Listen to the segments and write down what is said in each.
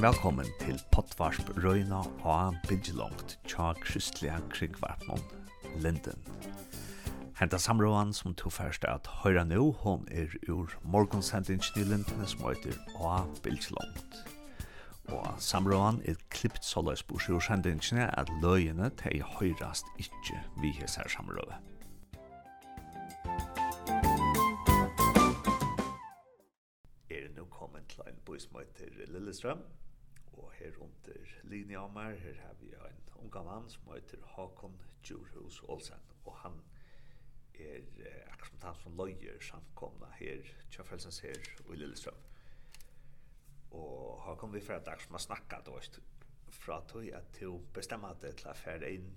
Velkommen til Pottvarsp Røyna og Bidjelongt tja kristelige krigvarpnån Linden. Henta samråan som tog først at høyra nå, hon er ur morgonsendingen i Linden som heter A Bidjelongt. Og samråan er klippt såleis bors i ursendingen at løyene til høyrast ikkje vi hesser samråan. til en bøy som heter Lillestrøm. Og her under linja av meg, her har vi en unga mann som heter Håkon Djurhus Olsen. Og han er eh, akkurat som han som løyer samkomna her, Kjafelsens her og i Lillestrøm. Og Håkon vi får et dag som har snakka då, fra tog at du bestemmer deg til å fære inn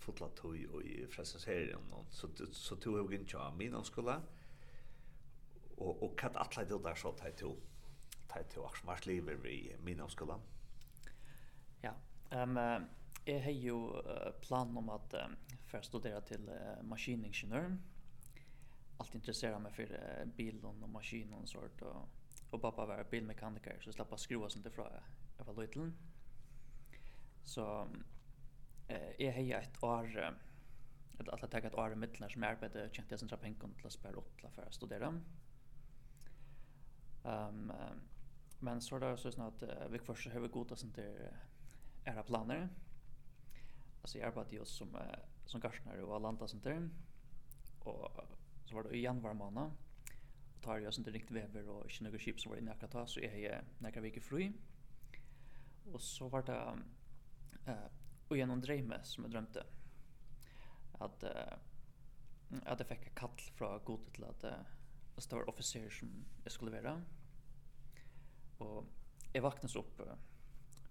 fotla tog og i frelsens her. så, så tog jeg ikke av min omskola og, og katt atle det der så tog tæt til og smart liv i min omskola. Ja, ehm um, jeg har jo plan om at um, for studera til uh, maskiningeniør. Allt intresserar mig för uh, bilen och maskinen och sånt och og pappa var bilmekaniker så slappa skrua sånt ifrån jag var liten. Så eh jag har ett år eller att ta ett år i mitten som jag arbetade tjänte jag som pengar till att spara upp för att studera. Ehm um, um, Men så är det så sånn at uh, vi først har vi goda sånn til era planer. Alltså jag arbetade ju som, uh, som garstnare og landa sånt der. Og så var det i januar måned. Og tar jeg sånn til riktig vever og ikke noen skip som var inne akkurat da, så jeg er nekka vike fri. Og så var det uh, og gjennom dreime som jeg drømte. At, uh, at jeg fikk kall fra god til at, uh, det var offiser som jeg skulle være. Og jeg vaknes opp uh,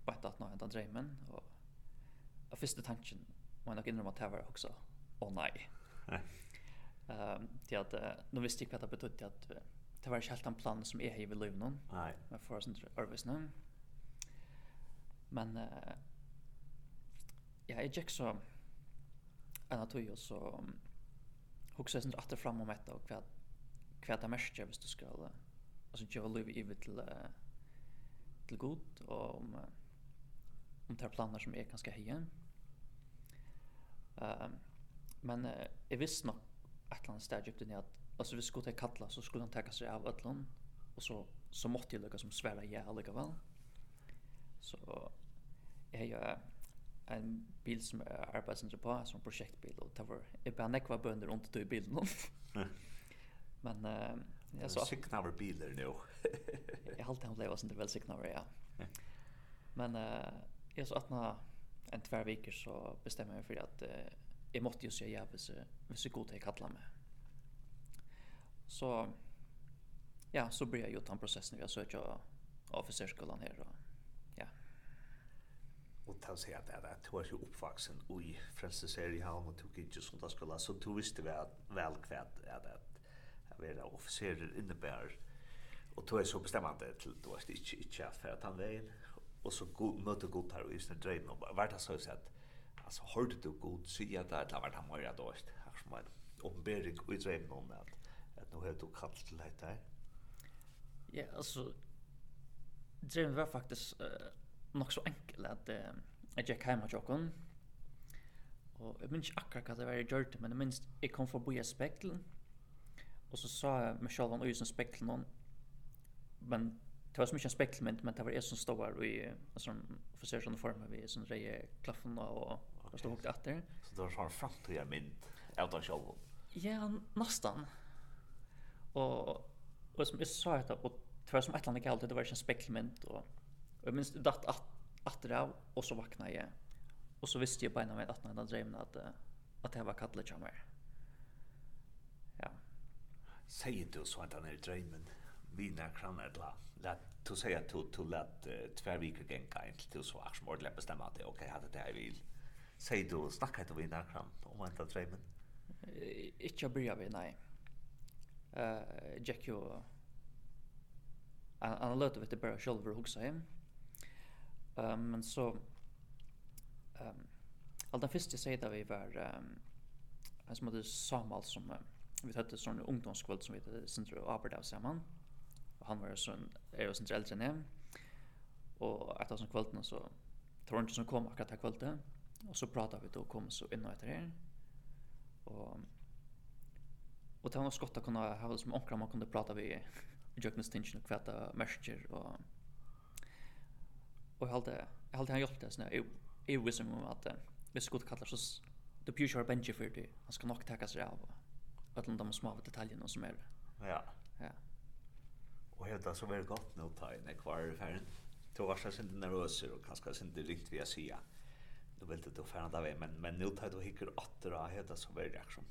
på et at nå hentet dreimen, og den første tanken må jeg nok innrømme at det var også, å oh, nei. Nei. Um, til at, uh, nå visste jeg hva det betydde at uh, det var ikke helt den planen som jeg har i livet noen. Nei. Men for oss ikke arbeidsene. Men uh, ja, jeg gikk så en av tog, og så um, hukse jeg sånn atter fram om etter, og hva, hva det er mest hvis du skal, uh, altså, gjøre livet i til uh, til god og om uh, om tar planer som är ganska höga. Ehm Uh, men uh, jeg visste nok et eller annet sted dypt inn i at altså, hvis skulle til så skulle han ta seg av Ødland og så, så måtte jeg lykke som svære ja allikevel. Så jeg har en bil som jeg arbeidsindre på, som prosjektbil, og det var, jeg bare nekva bønder rundt i bilen. men uh, Jag så signaver bilar nu. jag har alltid levt sånt väl signaver ja. Men eh jag så att när en två veckor så bestämmer jag för att eh, jag måste ju säga ja så hvis jag god till kalla mig. Så ja, så blir jag ju utan processen vi har sökt av officerskolan här och ja. Och ta sig att det är två ju uppvuxen i Frälsningsserien och tog inte sånt där skola så du visste väl väl kvätt att vera officerer innebär och då är så bestämmande till då är det inte inte att för att han väl och så god möte god här och just en dröm om vart det så att alltså hörde du god se att det har varit han var då här som en uppenbarelse i drömmen om att att nu har du kallat till det här Ja, alltså drömmen var faktiskt uh, nog så enkel att uh, jag gick hem och jocken och jag minns inte akkurat vad det var jag gjorde men jag minns jag kom förbi speklen Och så sa jag mig själv om ösen spekl någon. Men det var så mycket en speklement men det var det som stod här i alltså officer som form av som reje klaffen och och stod hooked efter. Så det var så en framtida mynd av den själv. Ja, nästan. Och och som jag sa detta och det var som ett land galet det var en speklement och jag minns det datt att att det av och så vaknade jag. Och så visste jag på en av mig att när jag drömde att att det var kattlet jag mer. Säger du så att han är i drömmen? Vina kran eller lät du säga att du lät tvärvikar gänka en till så att smort lätt bestämma att okej, hade det jag vill. Säger du, snacka du vina kran om han tar drömmen? Inte jag börjar vid, nej. Uh, Jack ju han lät det bara själv för huxa hem. Um, men så um, allt den första jag säger där vi var um, en som hade Samuel som Uh, vi hade sån ungdomskväll som vi hade centrum arbete av samman. Och han var sån är ju centrum äldre än Och att av sån kvällen så tror inte som kom akkurat här kvällen. Och så pratade vi då kom så in och efter det. Och och det var skott att kunna ha som onklar man kunde prata vi Jöknes Tinchen och kvätta messenger och och jag hade jag hade han hjälpt det så jag jag visste om att vi skulle kalla så the pure bench för det han ska nog ta sig av alla de små detaljerna som är. Ja. Ja. Och det så väl gott nu ta in kvar färden. Då var jag inte nervös och kanske det riktigt via sia. Du vill du då färna där men men nu tar du hickar åter och det så väl reaktion.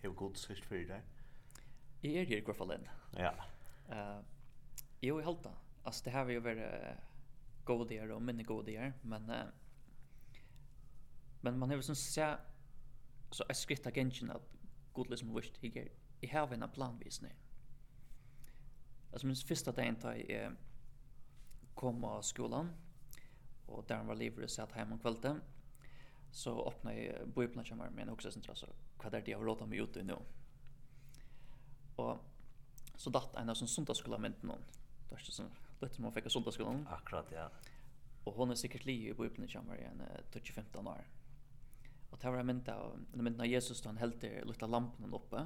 Hur god sist för dig? Jag är det i fallen. Ja. Eh jo i halta. Alltså det här var ju väl goda och minne goda men men man har väl sån så så är skritta genshin att god liksom he get i have en planvisning. Alltså min första dagen tar är kom av skolan och där var livet så att hem om kvällen så öppnar jag bibeln som var men också sen så vad är det jag låter mig ut nu. Och så datt en av sån söndagsskolamenten någon. Det är så lätt som man fick av söndagsskolan. Akkurat ja. Och hon är säkert li i bibeln som var en 15 år. Og det var en mynd av, en mynd av Jesus, da han helter lukta lampen oppe.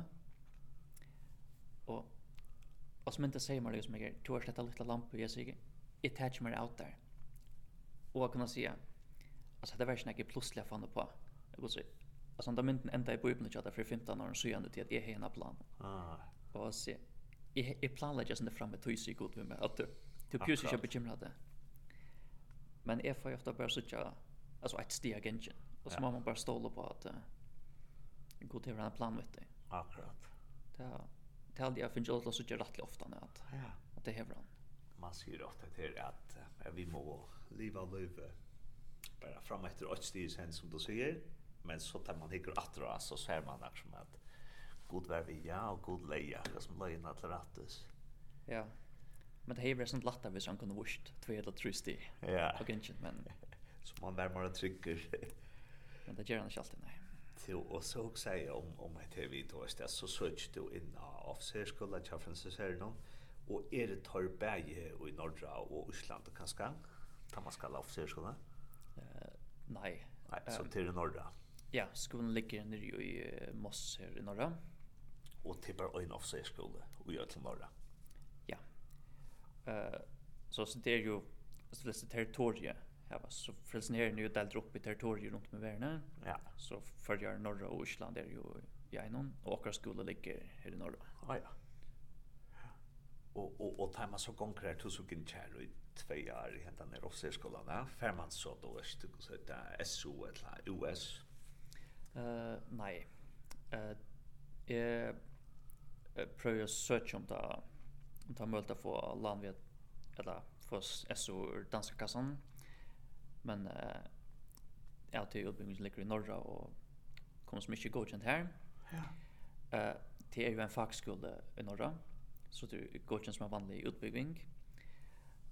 Og, og så mynd det sier man liksom, jeg, du har slett lukta lampen, Jesus, jeg, jeg tar ikke mer av der. Og jeg kunne si, altså, det var ikke jeg plutselig fann det på. Jeg kunne si, altså, da mynden enda i bøybene ikke at for 15 år, så gjerne til at jeg har en plan. Ah. Og så, jeg, jeg planlegger sånn det fremme, tog jeg god med meg, at du, du pjus ikke bekymret det. Men jeg får jo ofte bare sitte, altså, et stig av gensjen. Och så ja. man bara ståla på att uh, gå till en plan vet dig. Akkurat. Det det hade jag funnit att så rätt ofta när att ja. att det hävrar han. Man ser ju ofta till att uh, vi må leva livet bara fram efter det stig sen som du säger men så tar man hickar att dra så ser man där som att god vär vi ja och god leja som lejen att rättas. Ja. Men det här är sånt lättare hvis han kunde vurst två eller tre steg. Ja. Och inte men så man värmar och trycker. Men det gjør han ikke alltid, nei. Til och så också säga om om ett tv då är det så sökt du in av särskola till Francis Hernon och är det tar bäge i norra och Island och kanske kan man skalla av särskola? Eh nej. Nej, så till norra. Ja, skolen ligger nere i Moss her i norra. Och tippar en av särskola och gör till norra. Ja. Eh så så det är ju så det territoriet hava så frälsen här nu delt upp i territoriet runt med världen. Ja. Så följer norra och Island är ju i en och åkra skola ligger här i norra. Ah, ja. Och och och tar man så konkret hur så kjær i två år i hentan ner officerskolan där. Fem man så då är det så där SO eller US. Eh nej. Eh eh pröva search om det om det möjligt att få land vid eller få SO danska kassan. Men eh ja, till är utbildningen ligger i norra och kommer så mycket godkänt här. Ja. Eh det är ju en fackskola i norra. Så det är godkänt som en vanlig utbildning.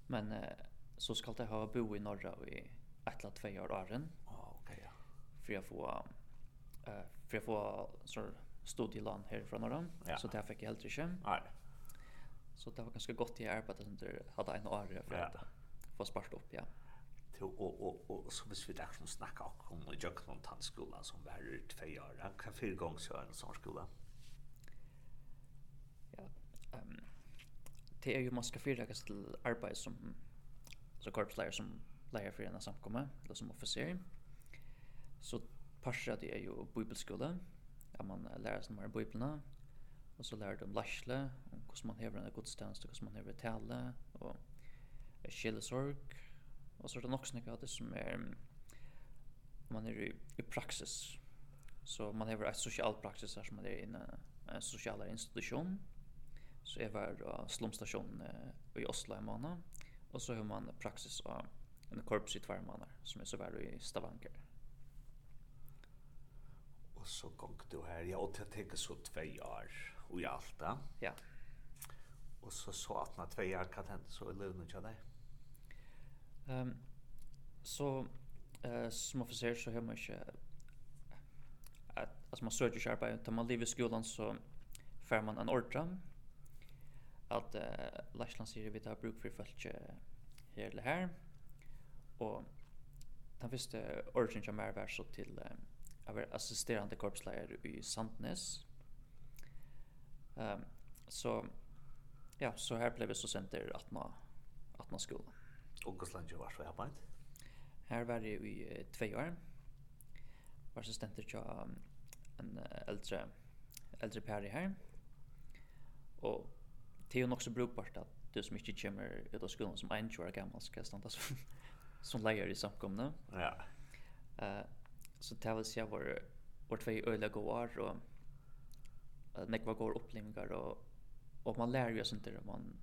Men eh så ska det ha bo i norra i ett eller två år åren. Ja, okej ja. För jag får eh för jag får så studielån här från norra. Ja. Så det fick jag helt inte. Nej. Så det var ganska gott i arbetet under hade en år för att ja. få spart upp, ja og, og, og, og så hvis vi der kan snakke om i Jøkken tannskola som var i tve år, hva fire ganger så er en sånn skole? Ja, um, det er jo man skal fyrdages til arbeid som, så korpsleier som leier for en samkomme, eller som officer. Så parser det er jo bibelskole, at man lærer seg mer av og så lærer de om lærsle, om hvordan man hever en godstjeneste, hvordan man hever tale, og skillesorg, Og så er det nok snakk av det som er man er i, i praksis. Så man har et sosial praksis her som man er i en, en sosial institusjon. Så jeg var på slumstasjonen uh, i Oslo en måned. Og så har man praksis av en korps i tver måneder som er så var i Stavanger. Og så gong du her, ja, og til jeg tenker så tvei år og i alt da. Ja. Og så så at når tvei år kan hende så i løvnet ikke av deg. Ehm så eh som officer så har man ju att alltså man söker sharpa ju man lever skolan så får man en ordra att eh Lashland säger vi tar bruk för folk här eller här och den första origin som är var så till jag var assisterande korpslärare i Sandnes. Ehm så ja, så här blev vi så sent där 18 man att man skolan. Ungdomslandet var så arbeid? Her var jeg i uh, tve år. Var så stendt til um, en uh, eldre, eldre pære her. Og det er jo nok så brukbart at du som ikke kommer ut av skolen som en år gammel skal standa som, som leier i samkomne. Ja. Uh, så det vil si at vår, vår tve øyne går år og uh, nekva går opplevingar og, og man lærer jo sånt der man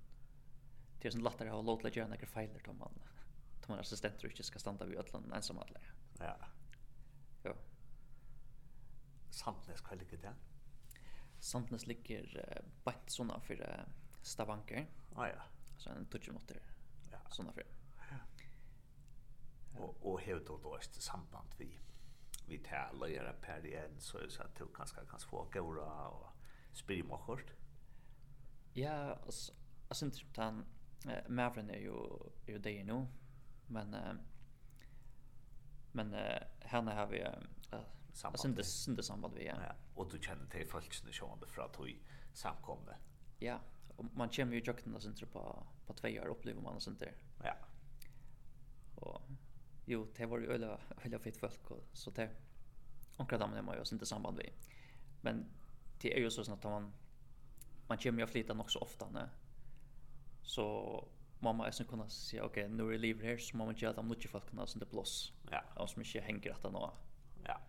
det är sån lättare att låta göra några fejler om man om man assistent inte ska stanna vid öllan ensam alla. Ja. Jo. Samtnes kväll ligger det. Samtnes ligger uh, bant såna för uh, Stavanker. Ah, ja. Så en touch motor. Ja. Såna för. Ja. Och och hur då då är samband vi vi tävlar göra per igen så så att du kanske kan få gora och kort. Ja, alltså, alltså inte han eh Mavren är ju är ju det nu. Men eh men eh henne har vi samma samband. Alltså inte samband vi. Ja. ja. Och du känner till folksen som det från att samkomne. Ja, och man känner ju jakten och sånt på på två år upplever man och inte. Ja. Och jo, det var ju öle öle fit folk och så det. Och där man ju inte samband vi. Men det är ju så att man man känner ju flytta nog så ofta när så mamma är sen kunna se okej okay, nu är lever här så mamma gör att mycket folk kan alltså det blås. Ja. Och som inte hänger att nå. Ja.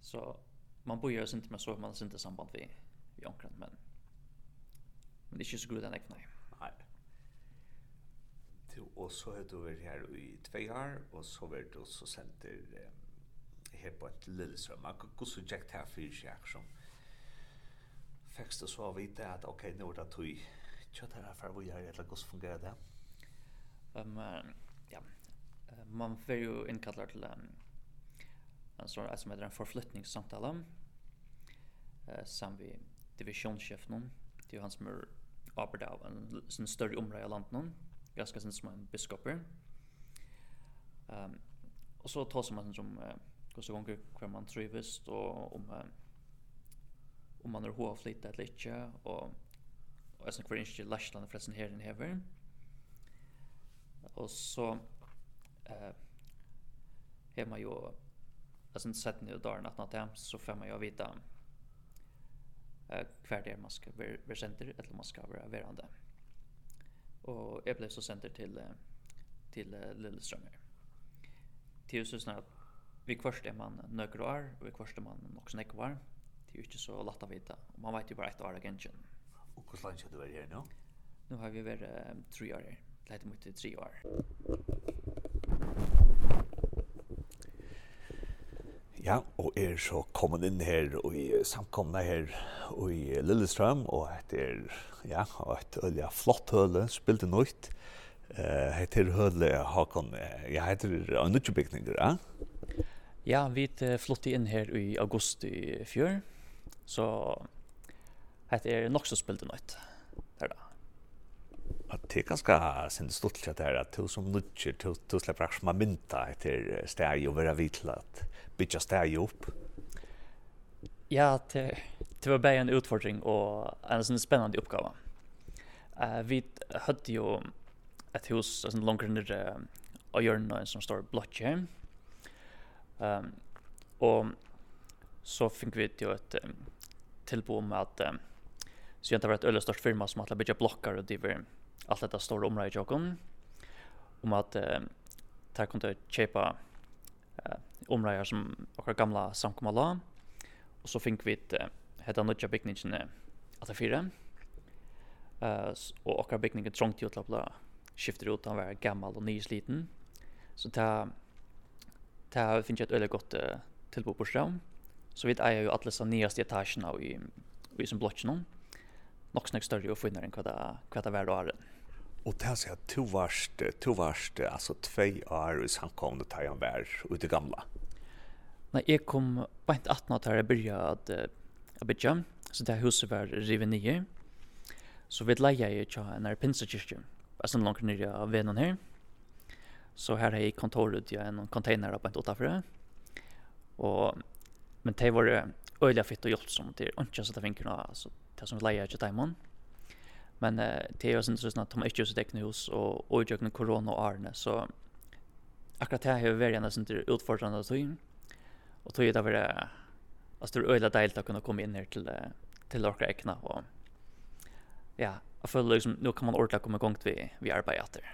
Så man bor ju inte med så man har inte samband vi vi omkring men men det är ju så god den ekna. Nej. Du och så har du varit här i två år och så var du så center här på ett Lillesröm. Hur så gick det här för sig? Fäckst du så å vite att okej, nu er det tog Tja, det här för vad gör det? Hur fungerar det? Um, ja, man får ju inkallar till en, en sån som heter en förflyttningssamtale uh, vi vid divisionschefen. Det är han som är arbetar av en, en större område i landet. Ganska sin som en biskoper. Um, och så tar man som uh, hur så gånger hur man trivs och om om man är hovflyttad eller inte och og jeg snakker ikke Lashland forresten her i hever. Og så eh, har man jo, jeg synes sett ned dagen at natt så får man jo vite eh, hver der man skal være, være senter, eller man skal være verande. Og jeg ble så senter til, til uh, Lillestrømmer. Til så snart at vi kvørst er man nøkker år, og vi kvørst er man nok snekvar. Det er jo ikke så lett å vite. Man vet jo bare ett år av gensjen. Og hur länge har du vært her nå? Nu har vi varit um, tre år här. Lite mot tre år. Ja, og er så kommet inn her og i samkomna her og i Lillestrøm, og et er, ja, et øyelig flott høle, spilte nøyt. Uh, heter høle Hakon, jeg heter Nødjebygninger, ja? Ja, vi flyttet inn her i august i fjør, så hette er nok så spilt nøyt. Det er da. Og det er ganske sin stort til det her, at du som nødger, du, du slipper akkurat som mynta etter steg og være vidt til at bytja steg opp. Ja, det, det var bare en utfordring og en sånn spennende oppgave. Uh, vi hadde jo et hus sånn langer nere og hjørnet som står blått hjem. Um, og så fikk vi jo et um, tilbud om at um, Så jag har varit öle stort firma som att bygga blockar och diver allt detta stora område i Jokon. Om att eh, där kunde köpa eh, områden som våra gamla samkommala. Och så fick vi ett eh, hetta nutja byggningen att det fyra. Eh, och våra byggningen trångt i att lapla skifter ut han var gammal och nysliten. Så det det finns ett öle gott eh, tillbud på Så vi är ju alla så nyaste etagerna i, i som blocken nok snakk større og finner enn hva det, hva det var da er. Og det er at to varst, to varst, altså tvei år i samkomne til han vær ut i gamla. Nei, jeg kom bænt 18 år jeg begynte at å bygge, så det huset var rivet nye. Så vi leie jeg til en her pinsekirke, altså langt nere av venen her. Så her er jeg kontoret i en container på en åttafra. Og, men det var öliga fitt och hjälpsamt. Det är inte så att fingrarna, alltså det som lejer inte tajmon. Men eh, det er jo sånn at de har ikke sett hus och og utgjøkne korona og arne så akkurat det har vært en sånn där utfordrande att in. Tog det var altså det er öliga deilt å kunne komme inn her til til dere ekne og ja, jeg føler liksom nå kan man ordentligt komma igång til vi vi arbeider etter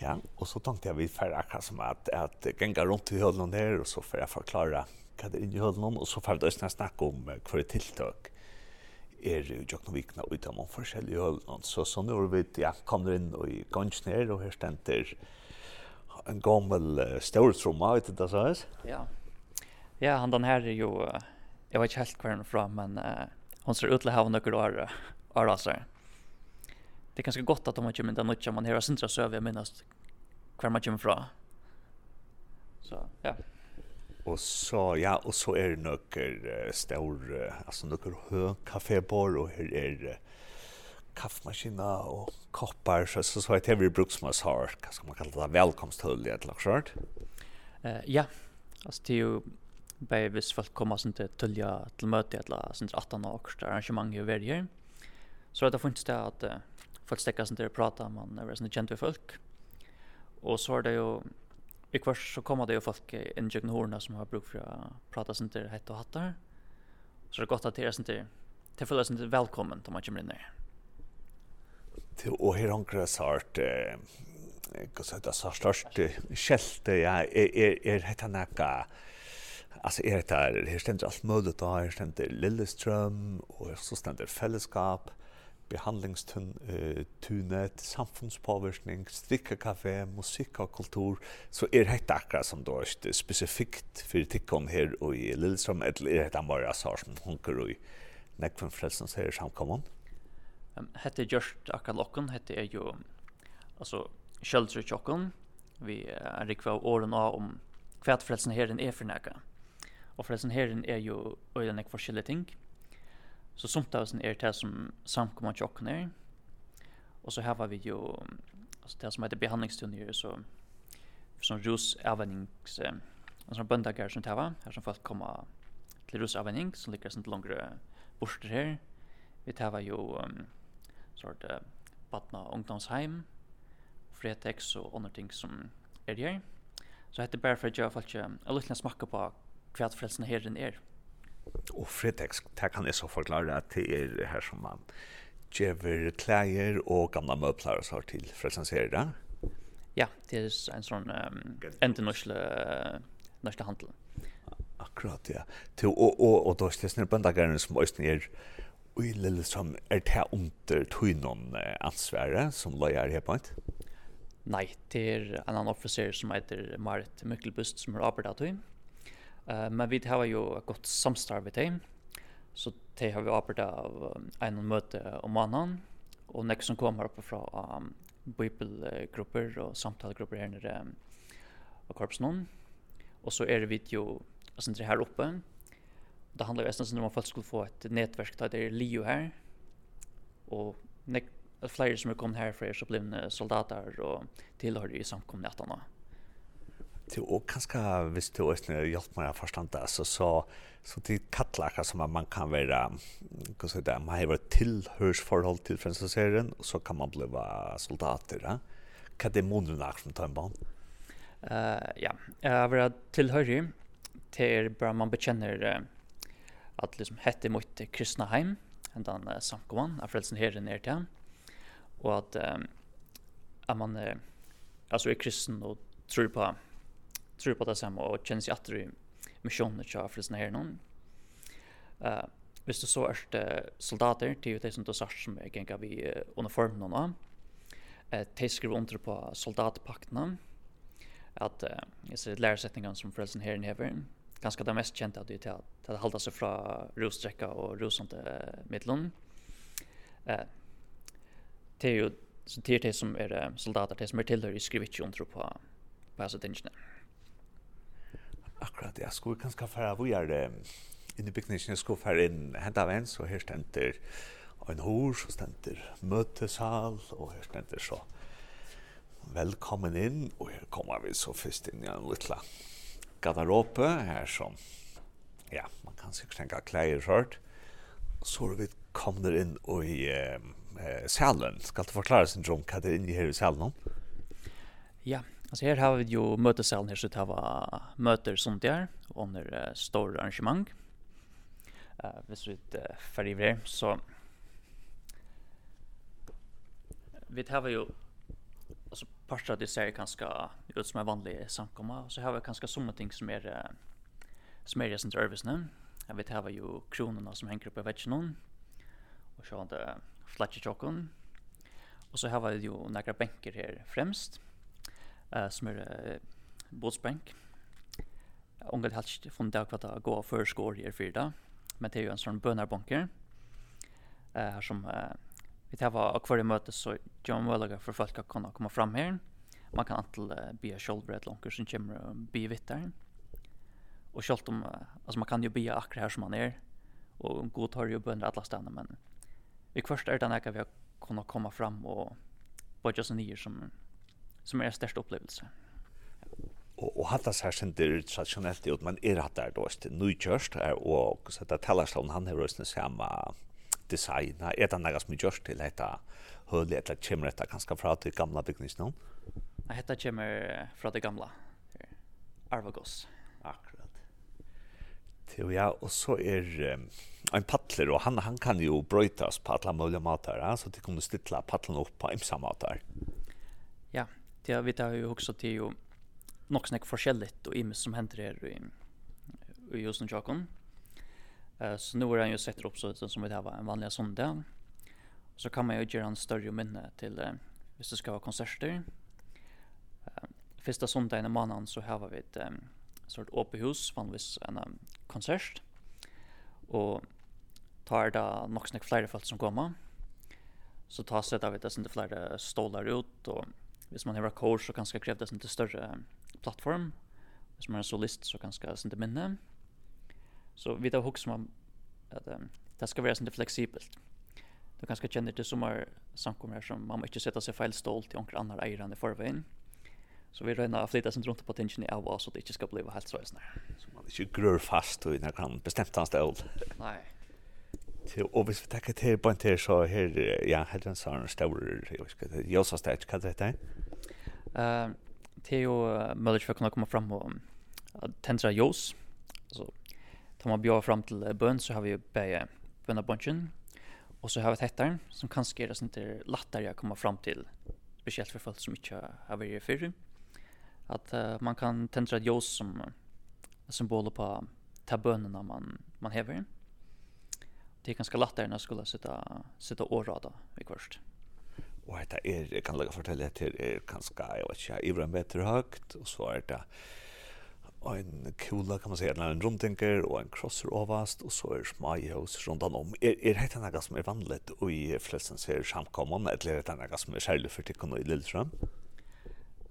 Ja, og så tenkte jeg vi färra akkurat som at, at gänga rundt i hølen där og så för att förklara hva det er inni hølen og så får vi da snakke om hva er tiltak er jo jo Jokno Vikna ut av noen forskjellige hølen Så så nå er vi, ja, kommer inn og i gansk ned, og her stender en gammel uh, ståltromma, vet du det, sa Ja. Ja, han den her er jo, jeg vet ikke helt hva han fra, men uh, hon ser ut til å ha noen år, år altså. Det er ganske godt at de ikke mynda nødja, man her har sindra søv, jeg minnes hver man kommer fra. Så, ja. Og så ja og så er det nokker uh, stor, uh, altså några hö kafébor, og her er uh, kaffemaskina og koppar så så så er ett heavy bruksmas har hva skal man kallar det velkomsthull, i ett laxart. Eh ja. altså det er jo bare hvis folk kommer sånn til tullja til møte eller sånn til 18 og arrangement i verger. Så er det funnet det at uh, folk stekker sånn til å prate, man er sånn kjent ved folk. Og så er det jo i kvart så kommer det jo folk inn i horna som har bruk for å prata sånt til hett og hattar. Så det er godt at det er sånt til det føles sånt der velkommen til man kommer inn der. Og her anker sart, hva sa det, sart, størst kjelte, ja, er, er hetta nekka, Alltså är det här, här ständer allt möjligt då, här ständer Lilleström och så ständer fällskap behandlingstunet, samfunnspåvirkning, strikkekafé, musikk og kultur, så er dette akkurat som då er spesifikt for tikkene her og i Lillestrøm, eller er dette bare sår som hunker og i nekven frelsens her samkommen? Hette er gjørst akkurat lokken, hette er jo altså, kjøldre tjokken, vi er rikva av åren av om hva frelsen herren er for nekka. Og frelsen her er jo øyne ikke forskjellige ting, Så somt av oss er det som samkommer tjokken er. Og så har var vi jo, altså det som heter behandlingstunder, så som rusavvennings, en sånn bøndager som det var, her som folk kommer til rusavvenning, som ligger sånn langere borster her. Vi tar var jo um, sort uh, badna ungdomsheim, fretex og andre ting som er her. Så hette bare for at jeg falt ikke, en liten smakke på hva frelsene herren er. Og fretekst, det kan jeg så forklare at det er her som man gjør klæger og gamla møbler og så til frelsensere. Ja, det er en sånn um, enda norske, norske handel. Akkurat, ja. Til, og, og, og da slesner bøndagerne som også er i lille som er det under tøynon ansvære som løyer her på et? Nei, det er en annen officer som heter Marit Mykkelbust som har arbeidet av tøyen Uh, men vi har jo et godt samstarv med dem, så det har vi arbeidet av en møte om mannen og nekker som kommer oppe fra um, bibelgrupper og samtalegrupper her nere um, av korpsen. Og så er det video, altså det her oppe, det handler jo nesten om at folk skulle få et nettverk, da det er LIO her, og nek, flere som er kommet herfra er så blivende soldater og tilhører i samkomne etter till och kanske visst du är hjälpt mig att förstå det så så så det kallar som man kan vara hur så det man har tillhörsförhåll till franseseren och så kan man bli soldater ja. Kan det månaderna som tar en barn eh ja. Jag vill tillhöra till bara man bekänner att liksom hette mot kristna hem den uh, samkomman av frälsen här ner till och att uh, att man uh, alltså är kristen och tror på tror på det samme og kjenner seg atter i misjonen til frelsene her noen. Uh, hvis du så er det soldater, det er jo de som du sier som er gengar vi uniformen nå. av, uh, de skriver under på soldatpaktene, at uh, jeg ser læresetningene som frelsen her hever, ganske det mest kjente at de til at halda seg fra rostrekka og rosende uh, midlen. Uh, det er jo så det er de som er soldater, det som er tilhører, skriver ikke under på, på disse tingene. Mm. Akkurat, jeg skulle kanskje fære hvor jeg er inn i bygningen, jeg skulle fære inn hent av en, så her stender en hår, så stender møtesal, og her stender så velkommen inn, og her kommer vi så først inn i en liten garderobe, her som, ja, man kan sikkert tenke klær hørt, så er vi kommer inn og i eh, salen. Skal du forklare sin om hva det er inne her i salen? Ja, Alltså här har vi ju mötessalen här så det var möter sånt där under uh, stora arrangemang. Eh uh, visst ut uh, för i så vi har ju alltså parter det ser ganska ut som en vanlig samkomma och så har vi ganska såna ting som är uh, som är recent service nu. Jag vet har ju kronorna som hänger uppe i väggen och så har det flatcha chocken. Och så har vi ju några bänkar här främst uh, som är uh, båtsbänk. Ongat har inte funnit att det går för skor här för det. Men det är ju en sån bönarbunker. Uh, som uh, vi tar var kvar i möte så John Wallager för folk att kunna komma fram här. Man kan antal uh, be kjoldbrett långt som kommer och be vittar. Och självt om, uh, alltså man kan ju be akkurat här som man är. Och god tar ju bönar alla stannar men vi först är det när vi har kunnat komma fram och bara just nyer som som är er upplevelse. Och och hatt här her sender tradisjonelt ut man är hattar då är nykörst och så att om han har rösten samma design. Är det noe som görs till dette höll eller kommer dette ganska fra til gamla byggnaden? Nei, dette kommer från det gamla. Arvagos. Akkurat. Til, ja, og så er um, en paddler, og han, han kan jo brøytas på alle mulige måter, ja? så de kunne stille paddlene opp på imsa måter. Det vi tar ju också till ju nog snack forskjelligt och ims som händer här i i just Jakon. Eh så nu är han ju sett upp så som vi det här var en vanlig söndag. Så kan man ju göra en större minne till eh, hvis det ska vara konserter. Eh första söndagen i månaden så har vi ett eh, sort öppet hus vanligtvis en um, konsert. Och tar det nog snack flera folk som kommer. Så tar sig där vi det inte flera stolar ut och hvis man har kår så kan det kreve det en litt større plattform. Hvis man er solist så kan det er minne. Så vi tar hokser om at um, det skal være litt fleksibelt. Du kan kjenne til som er samkommer som man må ikke sette seg feil stål til noen andre eier enn i forveien. Så vi røyna å flytte sin rundt på tingene av oss, så det ikke skal bli helt så sånn. Så man ikke grør fast og når han bestemt hans stål. Nei. Til, og hvis vi tenker til på en til, så her, ja, her er en sånn stål, jeg vet ikke, Josas Stage, hva det heter? Eh, det är ju möjligt för att kunna komma fram och tända ljus. Så tar man bjöd fram till bön så har vi ju bäge bunchen. Och så har vi tättaren som kanske är det inte lättare att komma fram till. Speciellt för folk som inte har varit fyrre. Att uh, man kan tända ljus som symboler på ta bönerna man, man häver. Det är ganska lättare när jag skulle sitta, sitta årada i kvarst. Mm. Og dette er, jeg kan lage fortelle, det er kanskje, jeg vet ikke, Ibra meter høyt, og så er det en kula, kan man si, en rundtinker, og en crosser overast, og så er smajhus rundt om. Er, er dette noe som er vanlig i flestens ser samkommende, eller er dette noe som er særlig for tikkene i Lillestrøm?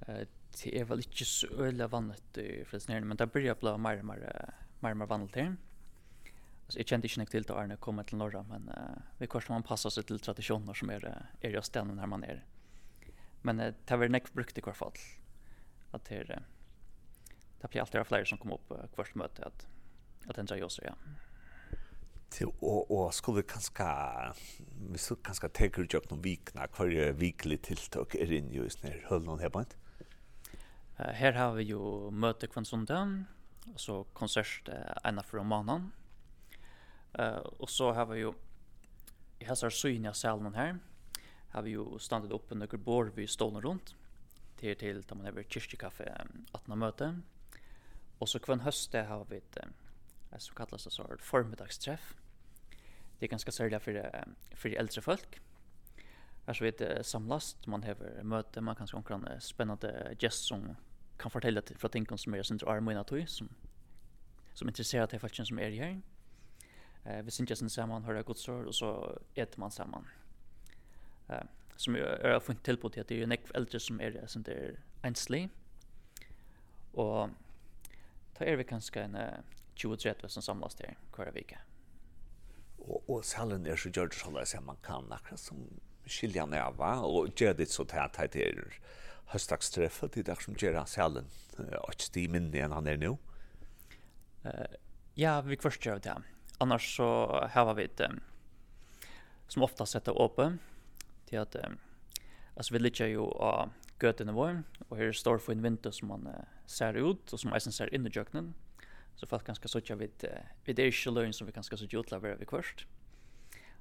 Det er vel ikke så øyelig vanlig i flestens her, men det blir jo mer og mer, mer, mer vanlig til. Alltså jag kände inte till det när till norra men uh, vi kvar man passar sig till traditioner som är är just den här man är. Men uh, det var näck brukt i kvar fall. Att det uh, det blir alltid fler som kom upp uh, kvart möte att att ändra just ja. Till och och skulle kanske vi skulle kanske ta ut jobb någon vikna kvar vikligt tilltag är in just när höllan här på inte. Uh, här har vi ju möte kvann söndag och så konsert uh, ena för månaden Eh och så har vi ju i hasar synja salen här. Har vi ju stått upp under bord vi står runt till till där man över kyrkokaffe att 18. möte. Och så kvän höste har vi ett eh, så kallas det så här förmiddagsträff. Det är ganska särskilt för för äldre folk. Här så vet samlast man har möte man kanske omkring spännande gäster som kan fortälla till från ting som är sin armina tog som som intresserar till folk som är här. Eh, vi syns sen samman hör godt ord och så äter man samman. Eh, som jag har fått till på at det är ju en äldre som är sånt där enslig. Och ta är vi kanske en 20-30 som samlas där kvar vecka. Og, og salen er så gjør det sånn at man kan akkurat som skilja næva, og gjør det så tæt at det er höstaksträffet det där som gjør salen och minne enn han er nå. Eh ja, vi kvarstår det annars så har vi det som ofta sätter uppe till att alltså vi ligger ju av göten i vår och här står för en vinter som man ser ut och som man ser in i jöknen så fast ganska så tjocka vid vid det är som vi ganska så tjocka vara vi först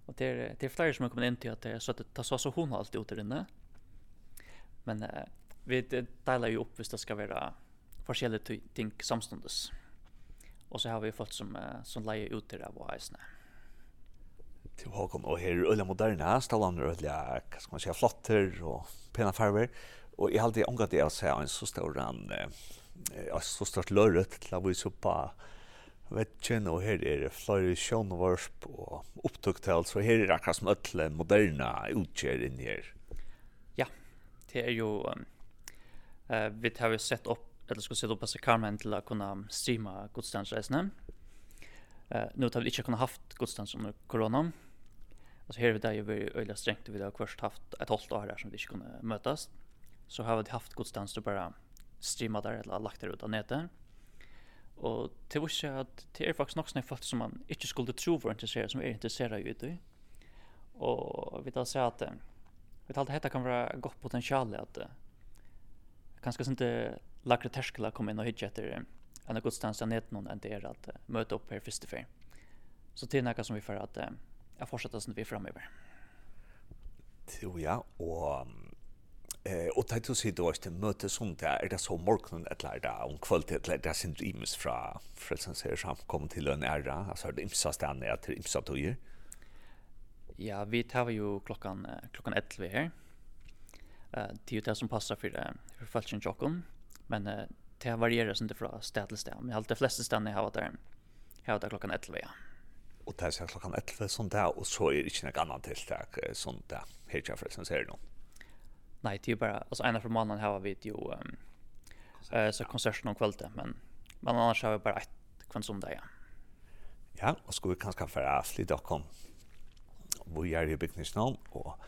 och det är det är flera som har kommit in till att det är så att det så så hon har alltid ute inne. Men vi delar ju upp hvis det ska vara forskjellige ting samstundes. Och så har vi fått som som lejer ut det där Til Håkon, og her och här Moderne, moderna er öliga hva ska man säga flotter och pena färger och i allt det omgat det å se en så stor en, eh så stort lörret til å vise opp på vetchen och här är det flera sjönvarsp och upptukt alltså här är det akkurat som öll moderna utkär in her. Ja. Det er jo eh vi har sett upp eller ska se oss i Carmen till att kunna streama gudstjänstresorna. Uh, nu har vi inte kunnat haft gudstjänst under corona. Alltså här vid det ju väldigt öliga strängt vi har först haft ett halvt år där som vi inte kunde mötas. Så har vi haft gudstjänst och bara streama där eller lagt det ut av nätet. Och det var ju att det är faktiskt något som som man inte skulle tro var intresserad som är intresserad ju det. Och vi tar så att vi tar att det kan vara gott potential att kanske inte lagre terskela kom in och hitcha efter en gudstjänst jag net någon än det är att uh, möta upp här första för. Så det är något som vi får att uh, jag fortsätter som vi framöver. Jo ja, och eh och tajt så sitter och det möte som där är det så morgon ett lär där om kvällen att lära sin dreams fra frälsans ser som kommer till en ära alltså det imsa stannar jag till imsa tojer. Ja, vi tar ju klockan klockan 11 här. Eh det är ju det som passar för det för falschen jocken. Men eh, det varierar sånt från stad till stad. Men allt de flesta stannar jag har varit där. Jag har varit klockan 11. Ja. Och det är klockan 11 sånt där och så är det inte något annat tilltag sånt där. Helt jag förresten ser det nog. Nej, det är bara alltså ena från månaden har vi ju um, eh så konserten om kvällen men men annars har vi bara ett kvant som det, Ja. ja, och ska vi kanske få lite och kom. Vi är i byggnadsnamn och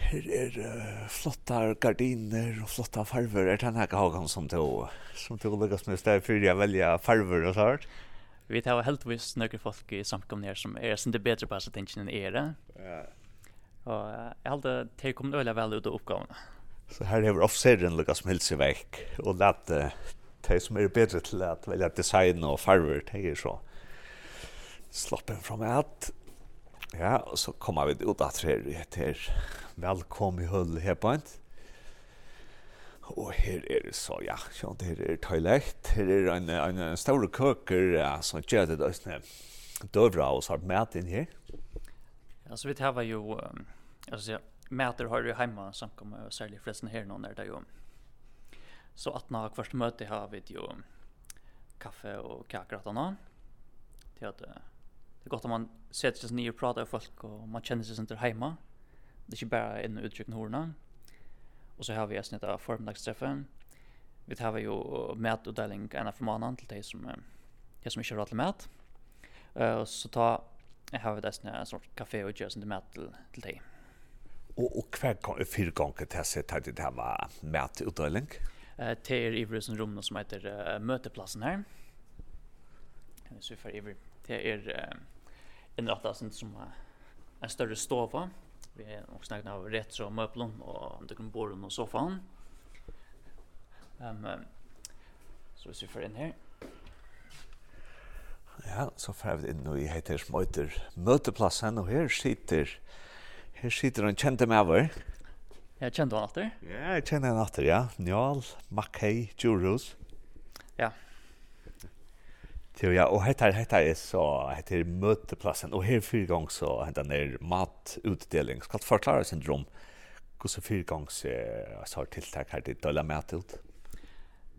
Her er uh, flotta gardiner og flotta farver. Er det denne hagen som du, som du lykkes med stedet for å velge farver og sånt? Vi tar helt visst noen folk i samkomne her som er sin det bedre på seg tingene enn er det. Ja. Og jeg halte til å komme øyne vel ut av oppgavene. Så her har officeren lykkes med helse vekk og lett uh, de som er bedre til å velge design og farver, det er så slappen fra meg Ja, og så kommer vi ut at her etter velkom i hull her på en. Og her er det så, ja, sånn, her er toilett, her er en, en, en stor køker, ja, som gjør det døsne døvra og så har mat inn her. Ja, så vi tar jo, um, altså, ja, mäter har ju hemma samkomma och særlig förresten her nå, där det jo. Så at när första møte har vi jo kaffe og kakor att annan. Det att det er gott om man sätter sig nye og prater med folk och man känner sig inte hemma. Det är inte bara en uttryckna horna. Och så har vi ett av förmiddagsträffen. Vi tar ju mätutdelning ena för månaden till dig som, de som inte har råd till mät. Uh, så ta, har vi ett en sorts kafé och gör sin mät till, till dig. Och, och hver gång, fyra gånger till sig tar det här var mätutdelning? Uh, till er i som rum som heter uh, Möteplatsen här. Så vi får i Det er en sin som en større stova. Vi er nok snakket av retro møblen og døkken borden og sofaen. Um, så hvis vi får inn her. Ja, så får vi inn i heter som heter Møteplassen, og her sitter, her sitter en kjente med over. Ja, kjente han atter. Ja, jeg kjenner han atter, ja. Njal Mackey Djurhus. Ja, Jo, ja, och hetta hetta är så heter möteplatsen och här fyrir gong så hetta er mat matutdelning. Skal forklara syndrom. Hur så fyra gång så tiltak tilltag til dølla mat ut.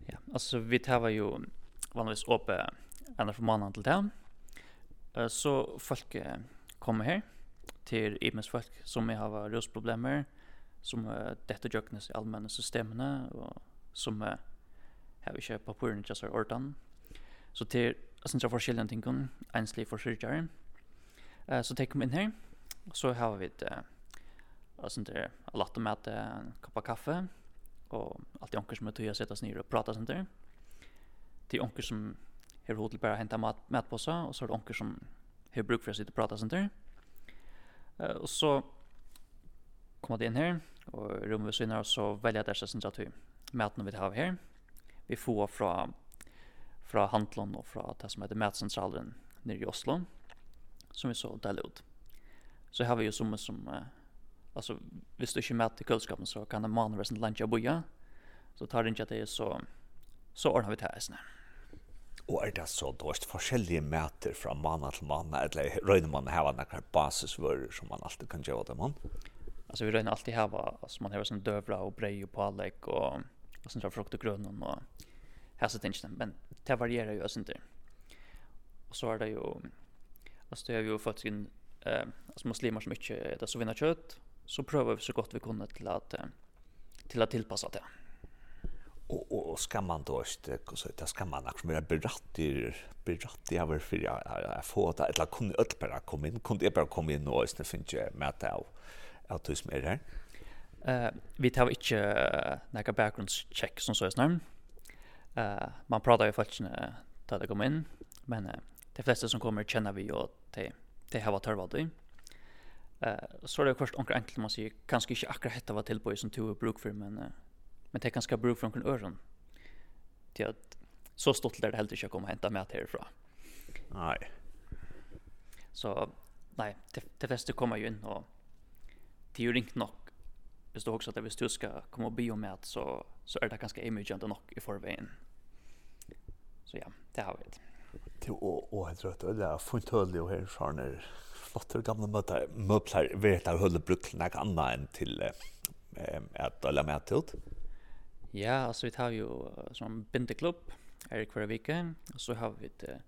Ja, alltså vi tar ju vanligtvis upp en från månaden til det. Så folk kommer her till IMS folk som har rusproblemer, som uh, detta jøknes i allmänna systemen och som uh, har vi köpt på på så Så til sånne forskjellige ting, enslig for syrkjere. Uh, så tek vi inn her, så har vi et uh, sånt der latte med en kopp av kaffe, og alt de onker som er tøy å sette oss ned og prate sånt der. Det onker som har hodet bare hentet mat, mat på seg, og så er det onker som har bruk for å sitte og prate sånt der. Uh, og så kommer det inn her, og i vi ved synet så velger jeg det sånt att tøy maten vi har her. Vi får fra fra handlån og fra det som heter Matsentralen nere i Oslo, som vi så deler ut. Så har vi jo som, som uh, altså, hvis du ikke møter til så kan det mannen være lunch landja boja, så tar det ikke at det er så, så ordner vi til eisene. Og er det så dårst forskjellige mæter fra mann til mann, eller røyner man hava nekkar basisvører som man alltid kan gjøre det mann? Alltså vi röjner alltid hava, alltså man har sån dövla och brej och pålägg och, och sånt där frukt och grönt och hälsa tänkte men det varierar ju alltså inte. Och så är det ju alltså det har vi ju fått sin eh alltså muslimer som inte äter så vinna kött så prövar vi så gott vi kunde till att till att tillpassa det. Och och, ska man då inte så det ska man också mer berättar berättar över för jag få att eller kunde öll bara komma in kunde jag bara komma in och istället finns ju med att att hus med. Eh vi tar inte några background check som så är snarare Uh, man pratar ju faktiskt när det kommer in, men uh, de flesta som kommer känner vi och de, de har varit törvad i. Uh, så är det först omkring enkelt man säger, kanske inte akkurat hetta var tillböj som tog bruk för, men, uh, men det kanske bruk för omkring öron. Till att så stort där det helt inte kommer hämta med härifrån. Nej. Så nej, de, de flesta kommer ju in och det är ju inte nog. Det står också att hvis du ska komma och be om så så er det ganske imidjende nok i forveien. Så ja, det har vi det. och och jag tror rødt, det är fullt høylig och her fra den flotte gamle møter, møbler, vet jeg høylig brukt noe annet enn til eh, et eller annet tilt. Ja, altså vi tar jo som bindeklubb her i hver vike, og så har vi et uh,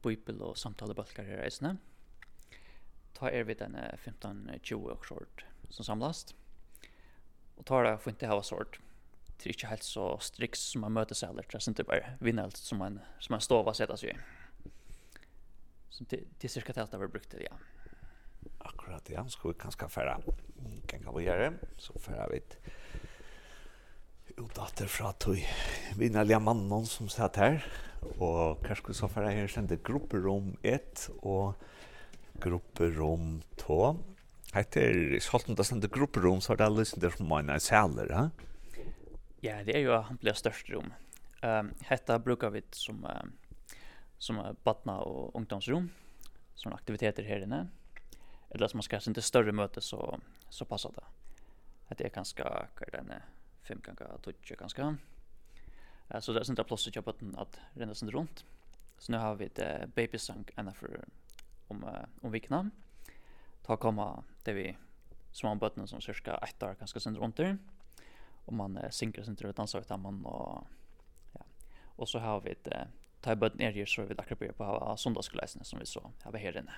bøybel og samtalebalkar her i reisene. Ta er vi den 15-20 år short som samlast. Og tar det for ikke hava sort det är inte helt så strikt som man möter sig heller. Det är inte bara vinnelt som man, som man står och sätter sig i. Så det, det är cirka det vi brukte, ja. Akkurat, ja. Ska vi kanske färra gänga vi göra så färra vi utdater fra tog vinnerlige mannen som satt her, og kanskje så færre her kjente grupperom 1 og grupperom 2. Etter Scholten, da stendte grupperom, så er det alle som det som man er sæler, ha? Ja, det är ju han blir størst rum. Ehm um, hetta brukar vi som um, som uh, barna och ungdomsrom som aktiviteter här inne. Eller som man ska inte större möte så så passar det. Att det är ganska den denne 5 ganger 12 ganske. Eh så det är inte plass att köpa den att ränna sig runt. Så nu har vi ett babysang enda för om om vikna. Ta komma det vi små barnen som cirka ett år ganska sen runt där och man eh, synkar sin och dansar utan man och ja. Och så har vi ett eh, ta bort ner här så vi där på på söndagsgläsen som vi så har vi här inne.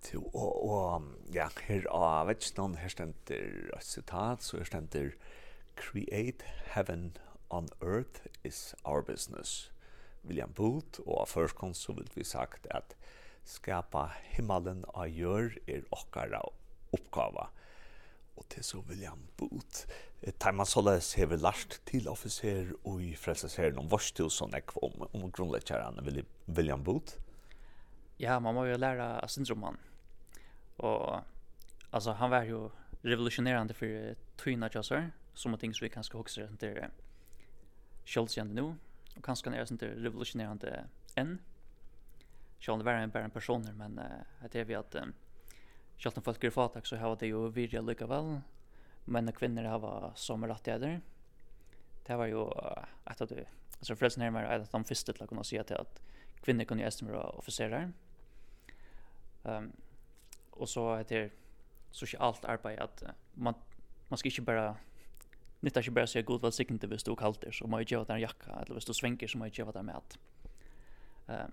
Till och och ja, här av ett stund här ständer citat så här ständer create heaven on earth is our business. William Booth och først kom så vil vi sagt att skapa himmelen av gjør er okkara uppgava og til så William Booth. Taiman Soles hever lart til officer og i frelsesherren om Vorstusen ekv om, om grunnleggjæren William Booth. Ja, man må jo lære av syndroman. Og altså, han var jo revolutionerande för tøyna tjossar, som ting som vi kanske också inte kjølsgjende nu, och kanske han är inte revolutionerande än. Kjöldsjande var en bara en person, men uh, det är vi att um, Sjalt om folk er fatak så har det jo virja lykka vel. Men og kvinner har som rettigheter. Det var jo et av det. Altså frelsen her er att de første til å kunne si at kvinner kunne gjeste med offiserer. Um, og så heter sosialt arbeid at man, man skal ikke bare nytta ikke bare sier god velsignende hvis du kalter, så må jeg gjøre den jakka, eller hvis du svinker, så må jeg gjøre den med at. Um,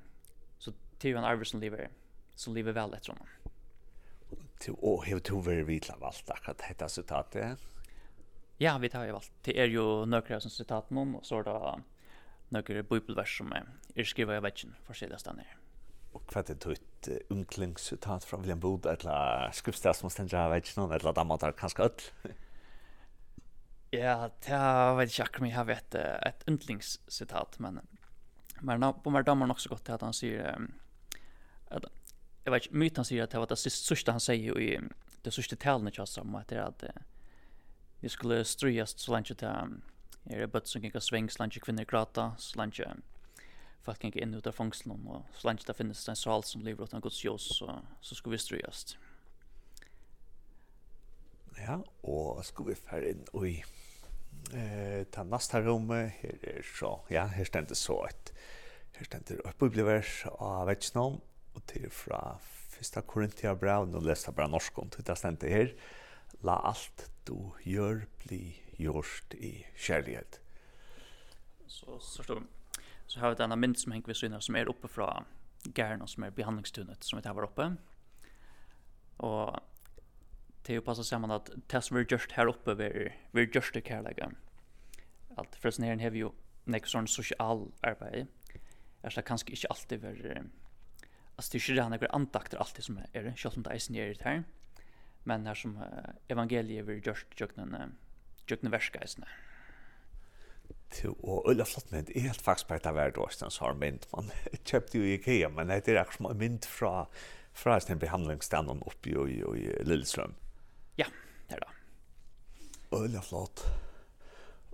så til en arbeid som lever, som lever vel etter honom til å heve to være vidla valgt akkurat dette sitatet? Ja, vi tar jo valgt. Det er jo nøkere som sitat noen, og så er det nøkere bibelvers som er skrivet i väggen for siden stedet her. Og hva er det tøyt unglingsuttat fra William Bode, eller skriftstad som stender av vetsjen, eller da man tar kanskje ja, det vet ikke akkurat mye, jeg vet et unglingsuttat, men men på meg damer nok så godt til at han sier at jag vet inte han säger att det var det sista han säger i det sista talen jag sa om att det är att vi skulle ströjas så länge till är det bött som kan svänga så länge kvinnor gråta så länge folk kan in ut av fångslen och så länge det finns en sal som lever utan Guds ljus så, så ska vi ströjas. Ja, og skal vi fære inn i eh, ta nasta rommet, her er så, ja, her stender så et, her stender et bibelvers av vetsnån, og til fra Fyrsta Korintia brev, nå leser jeg bare norsk om det, det her. La alt du gjør bli gjort i kjærlighet. Så, så står. Så har vi denne mynd som henger ved synet, som er oppe fra gæren og som er behandlingstunnet, som vi tar var oppe. Og det er jo passet sammen at det som vi har gjort her oppe, vi har gjort det gjørst Alt, for sånn her har vi jo nekk sånn sosial arbeid. Er så kanskje ikke alltid være alltså det är ju det han är antakter alltid som är det. Själva det är nere här. Men här som evangeliet vill just jöknen jöknen värskeisna till och ölla flott men det är helt faktiskt på det värd åstans har mynt man köpte ju i Ikea men det är också en mynt från från den behandlingsstanden uppe i, i Lillestrøm. Ja det är det. Ölla flott.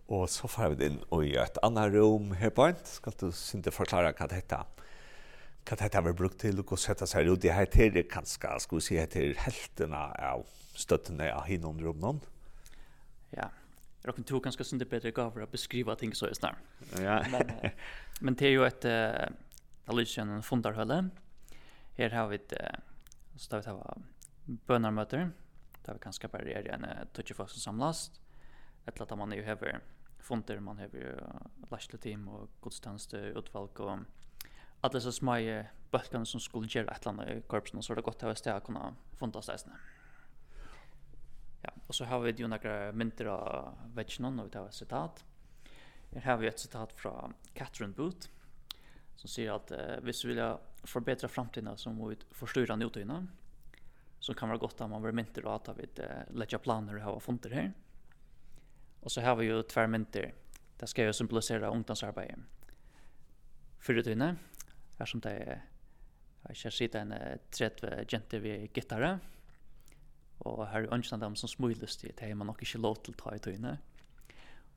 Och så får vi in och i ett annat rum här på ska du inte förklara vad det heter? hva dette var brukt til, å sette seg ut. Det her til er kanskje, skal vi si, til heltene av støttene av hinnom rommen. Ja, jeg råkker to ganske sunt bedre gaver å beskrive ting så i snart. Ja. men, men det er jo et, uh, allusion en fundarhølle. Her har vi et, uh, så da vi tar bønarmøter, da vi kanskje bare er en uh, tøtje folk som samlas, et eller annet man jo hever funder, man hever jo uh, team og godstjeneste, utvalg og alla så små bölkan som skulle göra ett land i korpsen så det gott att ställa kunna fundas där Ja, och så har vi ju några mynter av vetchnon och vi tar ett citat. Här har vi ett citat från Catherine Booth som säger att eh, hvis vi vill förbättra framtiden så måste vi förstöra nutiden. Så kan vara gott att man blir mynter och att vi eh, lägger planer och har funter här. Och så har vi ju tvärmynter. Det ska ju symbolisera ungdomsarbete. Förutvinne, her som det er Jeg sitter en tredje jenter ved gitarre, og her er ønsken dem som smulest til, det har man nok ikke lov til å ta i tøyene.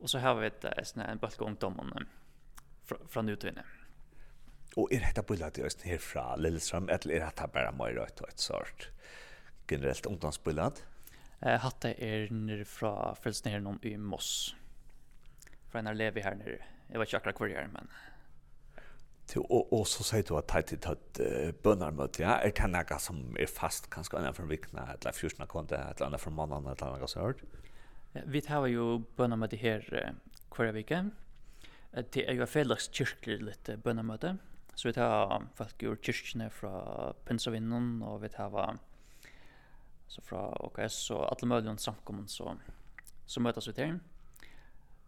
Og så har vi et, en bølge ungdommene fra, fra nutøyene. Og er dette bullet til Østen her fra Lillestrøm, eller er dette bare mer rødt og et sort generelt ungdomsbullet? Eh, hatte er nere fra Frelsen her noen i Moss. Fra en elev her nere. Jeg vet ikke akkurat hvor jeg er, men... Til, og, og så sier du att tajt till ett uh, bønnermøte, ja Er det noe som er fast kanskje annet for vikene, eller fjortna konta eller annet for månaden eller noe som hört ja, vi har jo bønnermøte her uh, hver vike. Uh, det er är felles kyrkelig litt uh, bønnermøte. så vi tar folk ur kyrkene fra Pinsavinnen, og vi har så fra OKS og alle mulige samkommen så så mötas vi til.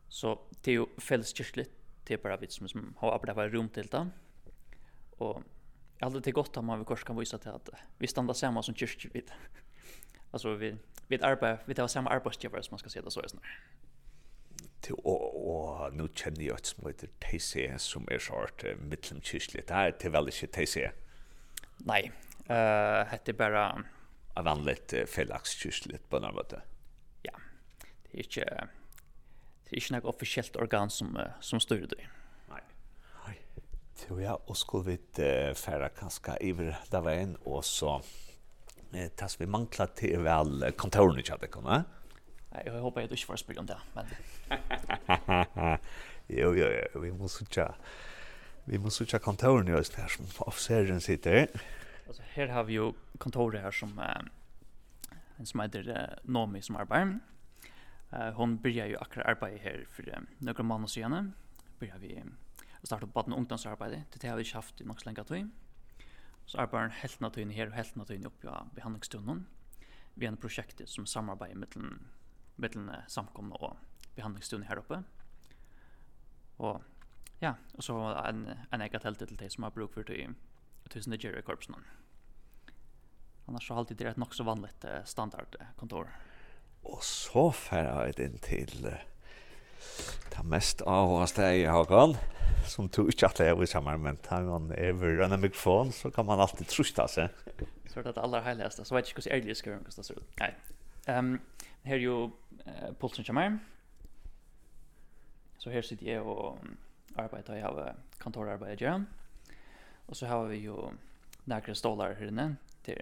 så det er jo felles kyrkelig det är bara vi som, som har arbetat rum till det. Och jag hade det gott att man vid kors kan visa till att vi stannar samma som kyrkvid. alltså vi, vi, arbetar, vi tar samma arbetsgivare som man ska se det så är snarare til å, å nå kjenner jeg et som heter TC, som er så hardt uh, midtlemkirkelig. Det er til vel ikke TC? Nei, uh, det er bare... Av vanlig uh, fellagskirkelig på en måte? Ja, det er ikke... Det er ikke noe offisielt organ som, uh, som styrer det. Nei. Nei. Så ja, og skulle vi uh, fære kanskje iver der veien, og så uh, tas vi mangla til vel kontorene ikke hadde kommet. Nei, jeg håper jeg du ikke får spørre om det, men... jo, jo, jo, vi må sutja. Vi må kontoren i oss her som officeren sitter. Alltså här har vi ju kontoret här som uh, en som heter uh, Nomi som arbetar. Eh hon börjar ju akkurat arbeta här för några månader sedan. Börjar vi starta upp barn ungdomsarbete. Det har vi haft i något länge tid. Så arbetar hon helt naturligt här och helt naturligt upp i behandlingsstunden. Vi har ett projekt som samarbetar med mellan samkomna och behandlingsstunden här uppe. Och ja, och så en en egen tält till det som har bruk för till tusen Jerry korpsen. Annars så har alltid det rätt nog så vanligt standardkontor. Eh, Og så færa jeg inn til uh, det mest avhåndste jeg har gått, som tog ikke at jeg var sammen, men tar man over en mikrofon, så kan man alltid trusta seg. Så er det det aller heiligste, så vet jeg ikke hvordan ærlig skal gjøre det. ser ut. Nei. Um, her er jo uh, Poulsen kommer. Så her sitter jeg og arbeider, jeg har kontorarbeidet gjør. Og så har vi jo nærkere stålar her inne til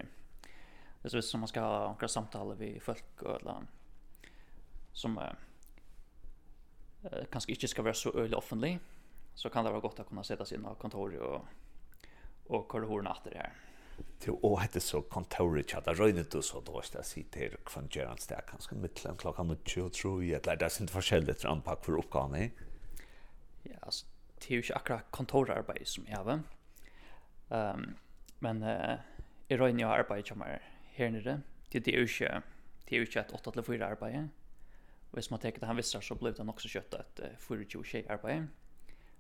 det är som man ska ha några samtal med folk och alla som eh kanske inte ska vara så öle offentlig så kan det vara gott att kunna sätta sig i kontor och och korridorerna efter det här. Til å hette så kontoret tja, da røynet du så då da se till kvann gjerans det er kanskje mittelen klokka mot 20 tror tro i det er sin forskjellig etter anpakk for oppgavene. Ja, altså, det er jo ikke akkurat kontorarbeid som jeg har. Um, men uh, jeg røyner jo arbeid som er her nere. Det, det er jo ikke, det er jo ikke et 8-4 arbeid. Og Hvis man tenker det han visste så ble det nok så kjøtt et 4-20 arbeid.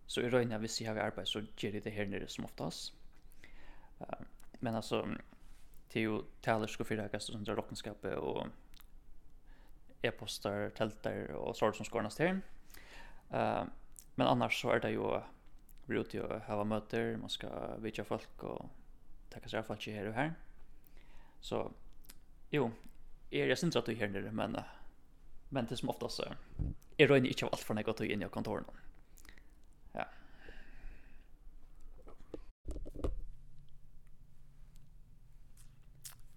Så i røyne, hvis jeg har arbeid, så gjør jeg det her nere som oftast. Uh, men altså, det er jo talersk og fyra gaster som drar rockenskapet og e-poster, telter og sånt som skårnas til. Uh, men annars så er det jo vi er ute og hava møter, man skal vidja folk og takka seg folk her og her. Så jo, er jeg synes at du her nere, men, men det som oftast, jeg røyner ikke av alt for negativ inn i kontoren. Ja.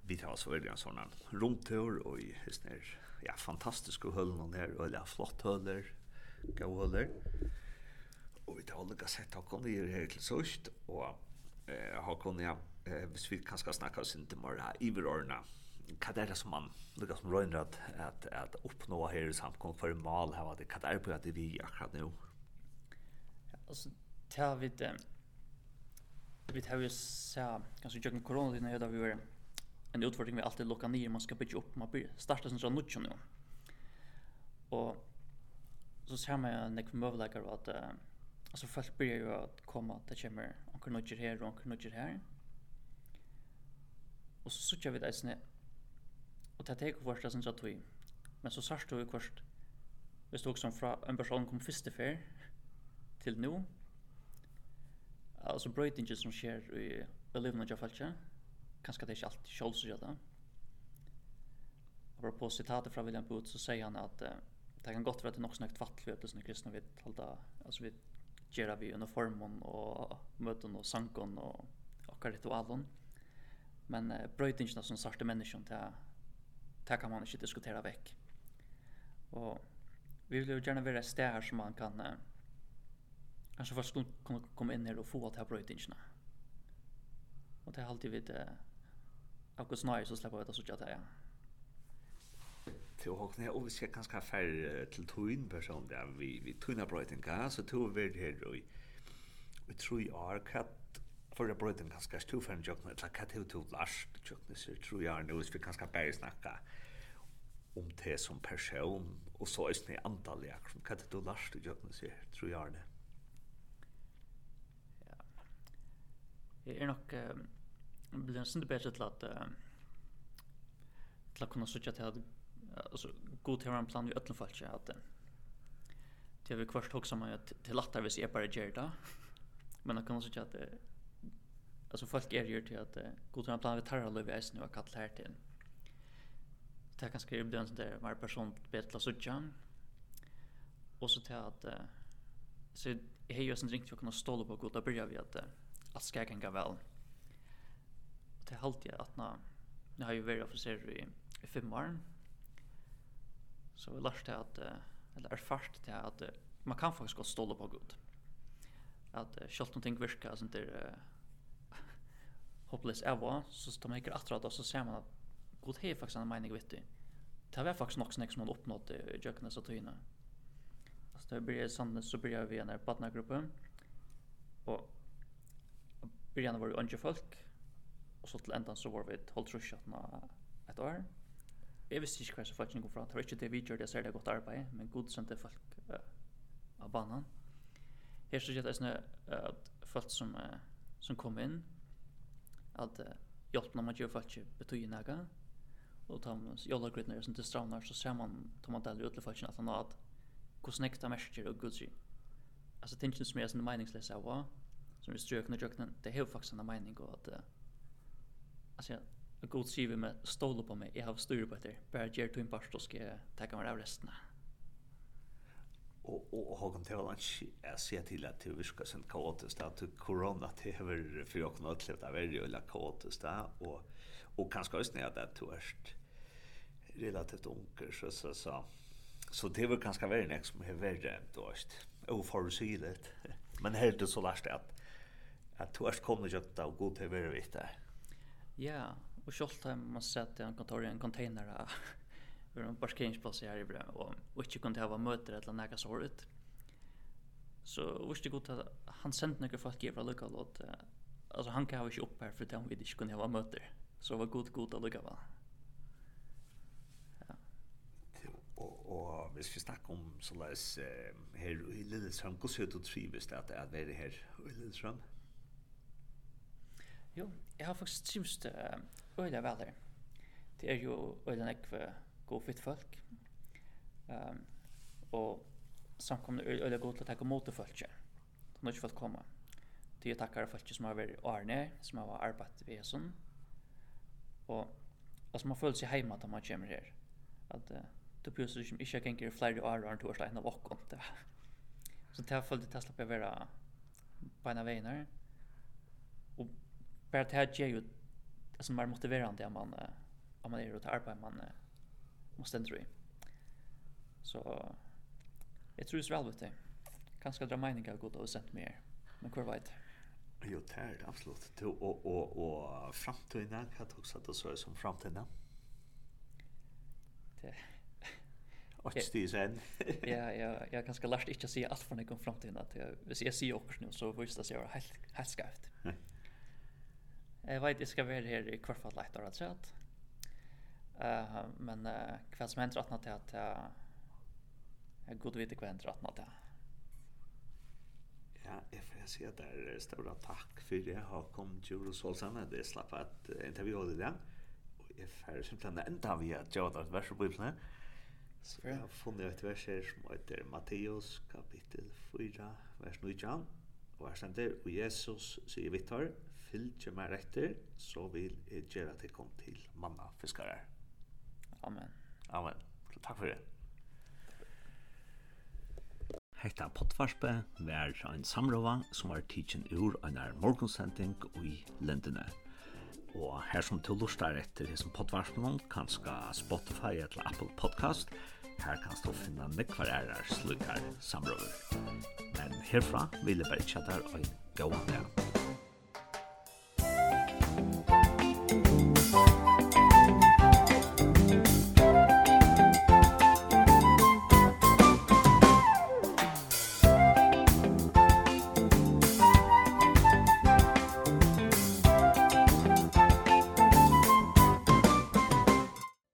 Vi tar oss veldig en sånn rundtur, og i hessner, ja, fantastiske høllene her, og ja, flott høller, gode høller. Og vi tar alle gassett, har vi her til sørst, og eh, har kommet hjem, eh hvis vi kan ska snacka oss inte mer i verorna vad är det som man lukar som röjner att, att, att uppnå här i samkomst för mal här vad det kan är på att vi akkurat nu ja, alltså tar vi det vi tar ju så kanske jag kan corona när jag vi var en utfordring vi alltid lockar ner man ska bygga upp man blir starta sen så nåt nu och så ser man en ekvimövläkare att uh, alltså folk börjar ju att komma att det kommer onkel nudger här och onkel nudger här Og så sutja vi det eisne, og det teker kvart det så tui. Men så sørst du kvart, hvis du også fra en person kom første fer til nu, altså brøytingen som skjer i elevene av falskja, kanskje det er ikke alltid sjål som gjør det. på sitatet fra William Booth, så sier han at uh, det kan godt være at det er nok snakket fattelig at det er kristne vi halda, altså vi gjør vi uniformen og møten og sankon og akkurat ritualen. Mm Men uh, bröjtingarna som sarte människan, det, det kan man inte diskutera väck. Och vi vill ju gärna vara ett här som man kan... Eh, kanske först kan komma in här och få att här bröjtingarna. Och det är alltid vid... Eh, August Nair så släpper vi det så tjatt här, ja. Til Håkne, og vi skal ganske færre til tøyn person, ja, vi, vi tøyna brøytinga, så tog vi her og i tror jeg hva förra bröden ganska stor för en jobb med att katte ut ut lars jobb så tror jag nu vi kanske bara snacka om det som person och så är det antal jag som katte ut lars det så tror jag det ja. Det är nog blir en sån bättre till att låta att kunna söka till att alltså god till plan i öllum fallet att det är väl kvarst också man att till lättare vis är bara gerda men att kunna också säga att alltså folk är ju till att uh, god tror plan vi tar hålla vi nu har kallt här till. Det kan skriva den så där var person bättre så jan. Och så till att uh, så jag har ju sen ringt för att kunna stå på god att börja vi att uh, att ska kan gå väl. Det är alltid att när jag har ju varit officer i, i fem år. Så vi lärde att uh, eller fast det att uh, man kan faktiskt gå stå på god. Att uh, själva någonting verkar sånt där uh, hopeless ever så tar man ikke atrat og så ser man at god hei faktisk en mening vitt i det var faktisk nok snakk som man oppnått i jøkkene så tøyene. Altså da blir jeg sannet så blir vi en partnergruppe og byrjan var vi unge folk og så til endan så var vi holdt trusjatna et år. Jeg visste ikke hva som folk kom fra. Det var ikke det vi gjør det ser det godt arbeid men god sendte folk uh, av banan her så gjør det sånn at folk som, uh, som kom inn at uh, når man gjør folk att betyda något och ta med jolla grytnar som til strandar så ser man ta man delar ut folk at han har at hvordan snäckta människor og gudsi. Altså tingene som er sånn meningslös av vad som strøkene og jøkene, det er jo faktisk en mening og at uh, alltså jag god skriver med ståle på meg, jeg har styr på det bara ger till en parst skal jeg ta meg av resten og og og har til att jag ser til at det viskar sen kaotisk at corona det har varit för jag kunnat leva väldigt eller kaotiskt där og og kanske just när det törst relativt onker så så så. Så det var kanske väldigt näst som har varit törst och för sig det men helt det så last att att törst kommer ju att gå till väldigt där ja och självt man sett en kontor i en container vi en parkeringsplass her i Brö og och inte kunde ha møter eller något så ut. Så visste godt at han sendte noen folk i fra lucka og Alltså han kan ha inte opp her, for att vi ikke kunne ha møter. Så var god god å lukke av. Ja. og hvis vi snakker om så läs her i Lillesholm. Hur ser du trives det att att vara her i Lillestrøm? Jo, jeg har faktisk trivs det öliga väl Det er jo öliga nekve god fitt folk. Um, og samkomna er øyla god til å takke mot det folk. Så nå er ikke folk komme. Det er takkar folk som har vært årene, som har arbeidt ved sånn. Og altså, man føler seg heima da man kommer her. At uh, du plutselig som ikke ganger i flere år enn du har slett en av åkken. Så det har følt det slapp jeg være på en av veien her. Og bare det her gjør jo det som er motiverende om man, om man er ute arbeid, man uh, man ständer i. Så jag tror det är så väldigt det. Kanske dra meningar god och sent mer. Men hvor vet. Jo, det er det absolut. Du, og, og, og framtiden, kan jag också att det så som framtiden? Det Och sti sen. Ja, ja, jag kanske lärt inte se allt från kom fram till att jag vill se se också nu så visst det ser helt helt skevt. Jag vet det ska vara här i kvartfallet lättare att säga att Eh men uh, kvar som händer att något att jag god vet vad händer att något. Ja, jag får säga där stora tack för det har kommit till Rosalsam med det slapp att intervjua det där. Och jag får simpelthen enda vi att jag har vers på bibeln. Så jeg har funnet et vers her som heter Matteus kapittel 4, vers 9. Og her stender, og Jesus sier vittar, fylg meg etter, så vil jeg gjøre at jeg kom til manna fiskare. Amen. Amen. Takk for det. Hetta potvarspe vær ein samrova som var teaching ur einar morgonsending i lendene. Og her som til lustar etter hesson pottvarspenon kan ska Spotify eller Apple Podcast. Her kan stå finna nekvar ærar slukar samrover. Men herfra vil jeg bare kjattar ein gåan dag.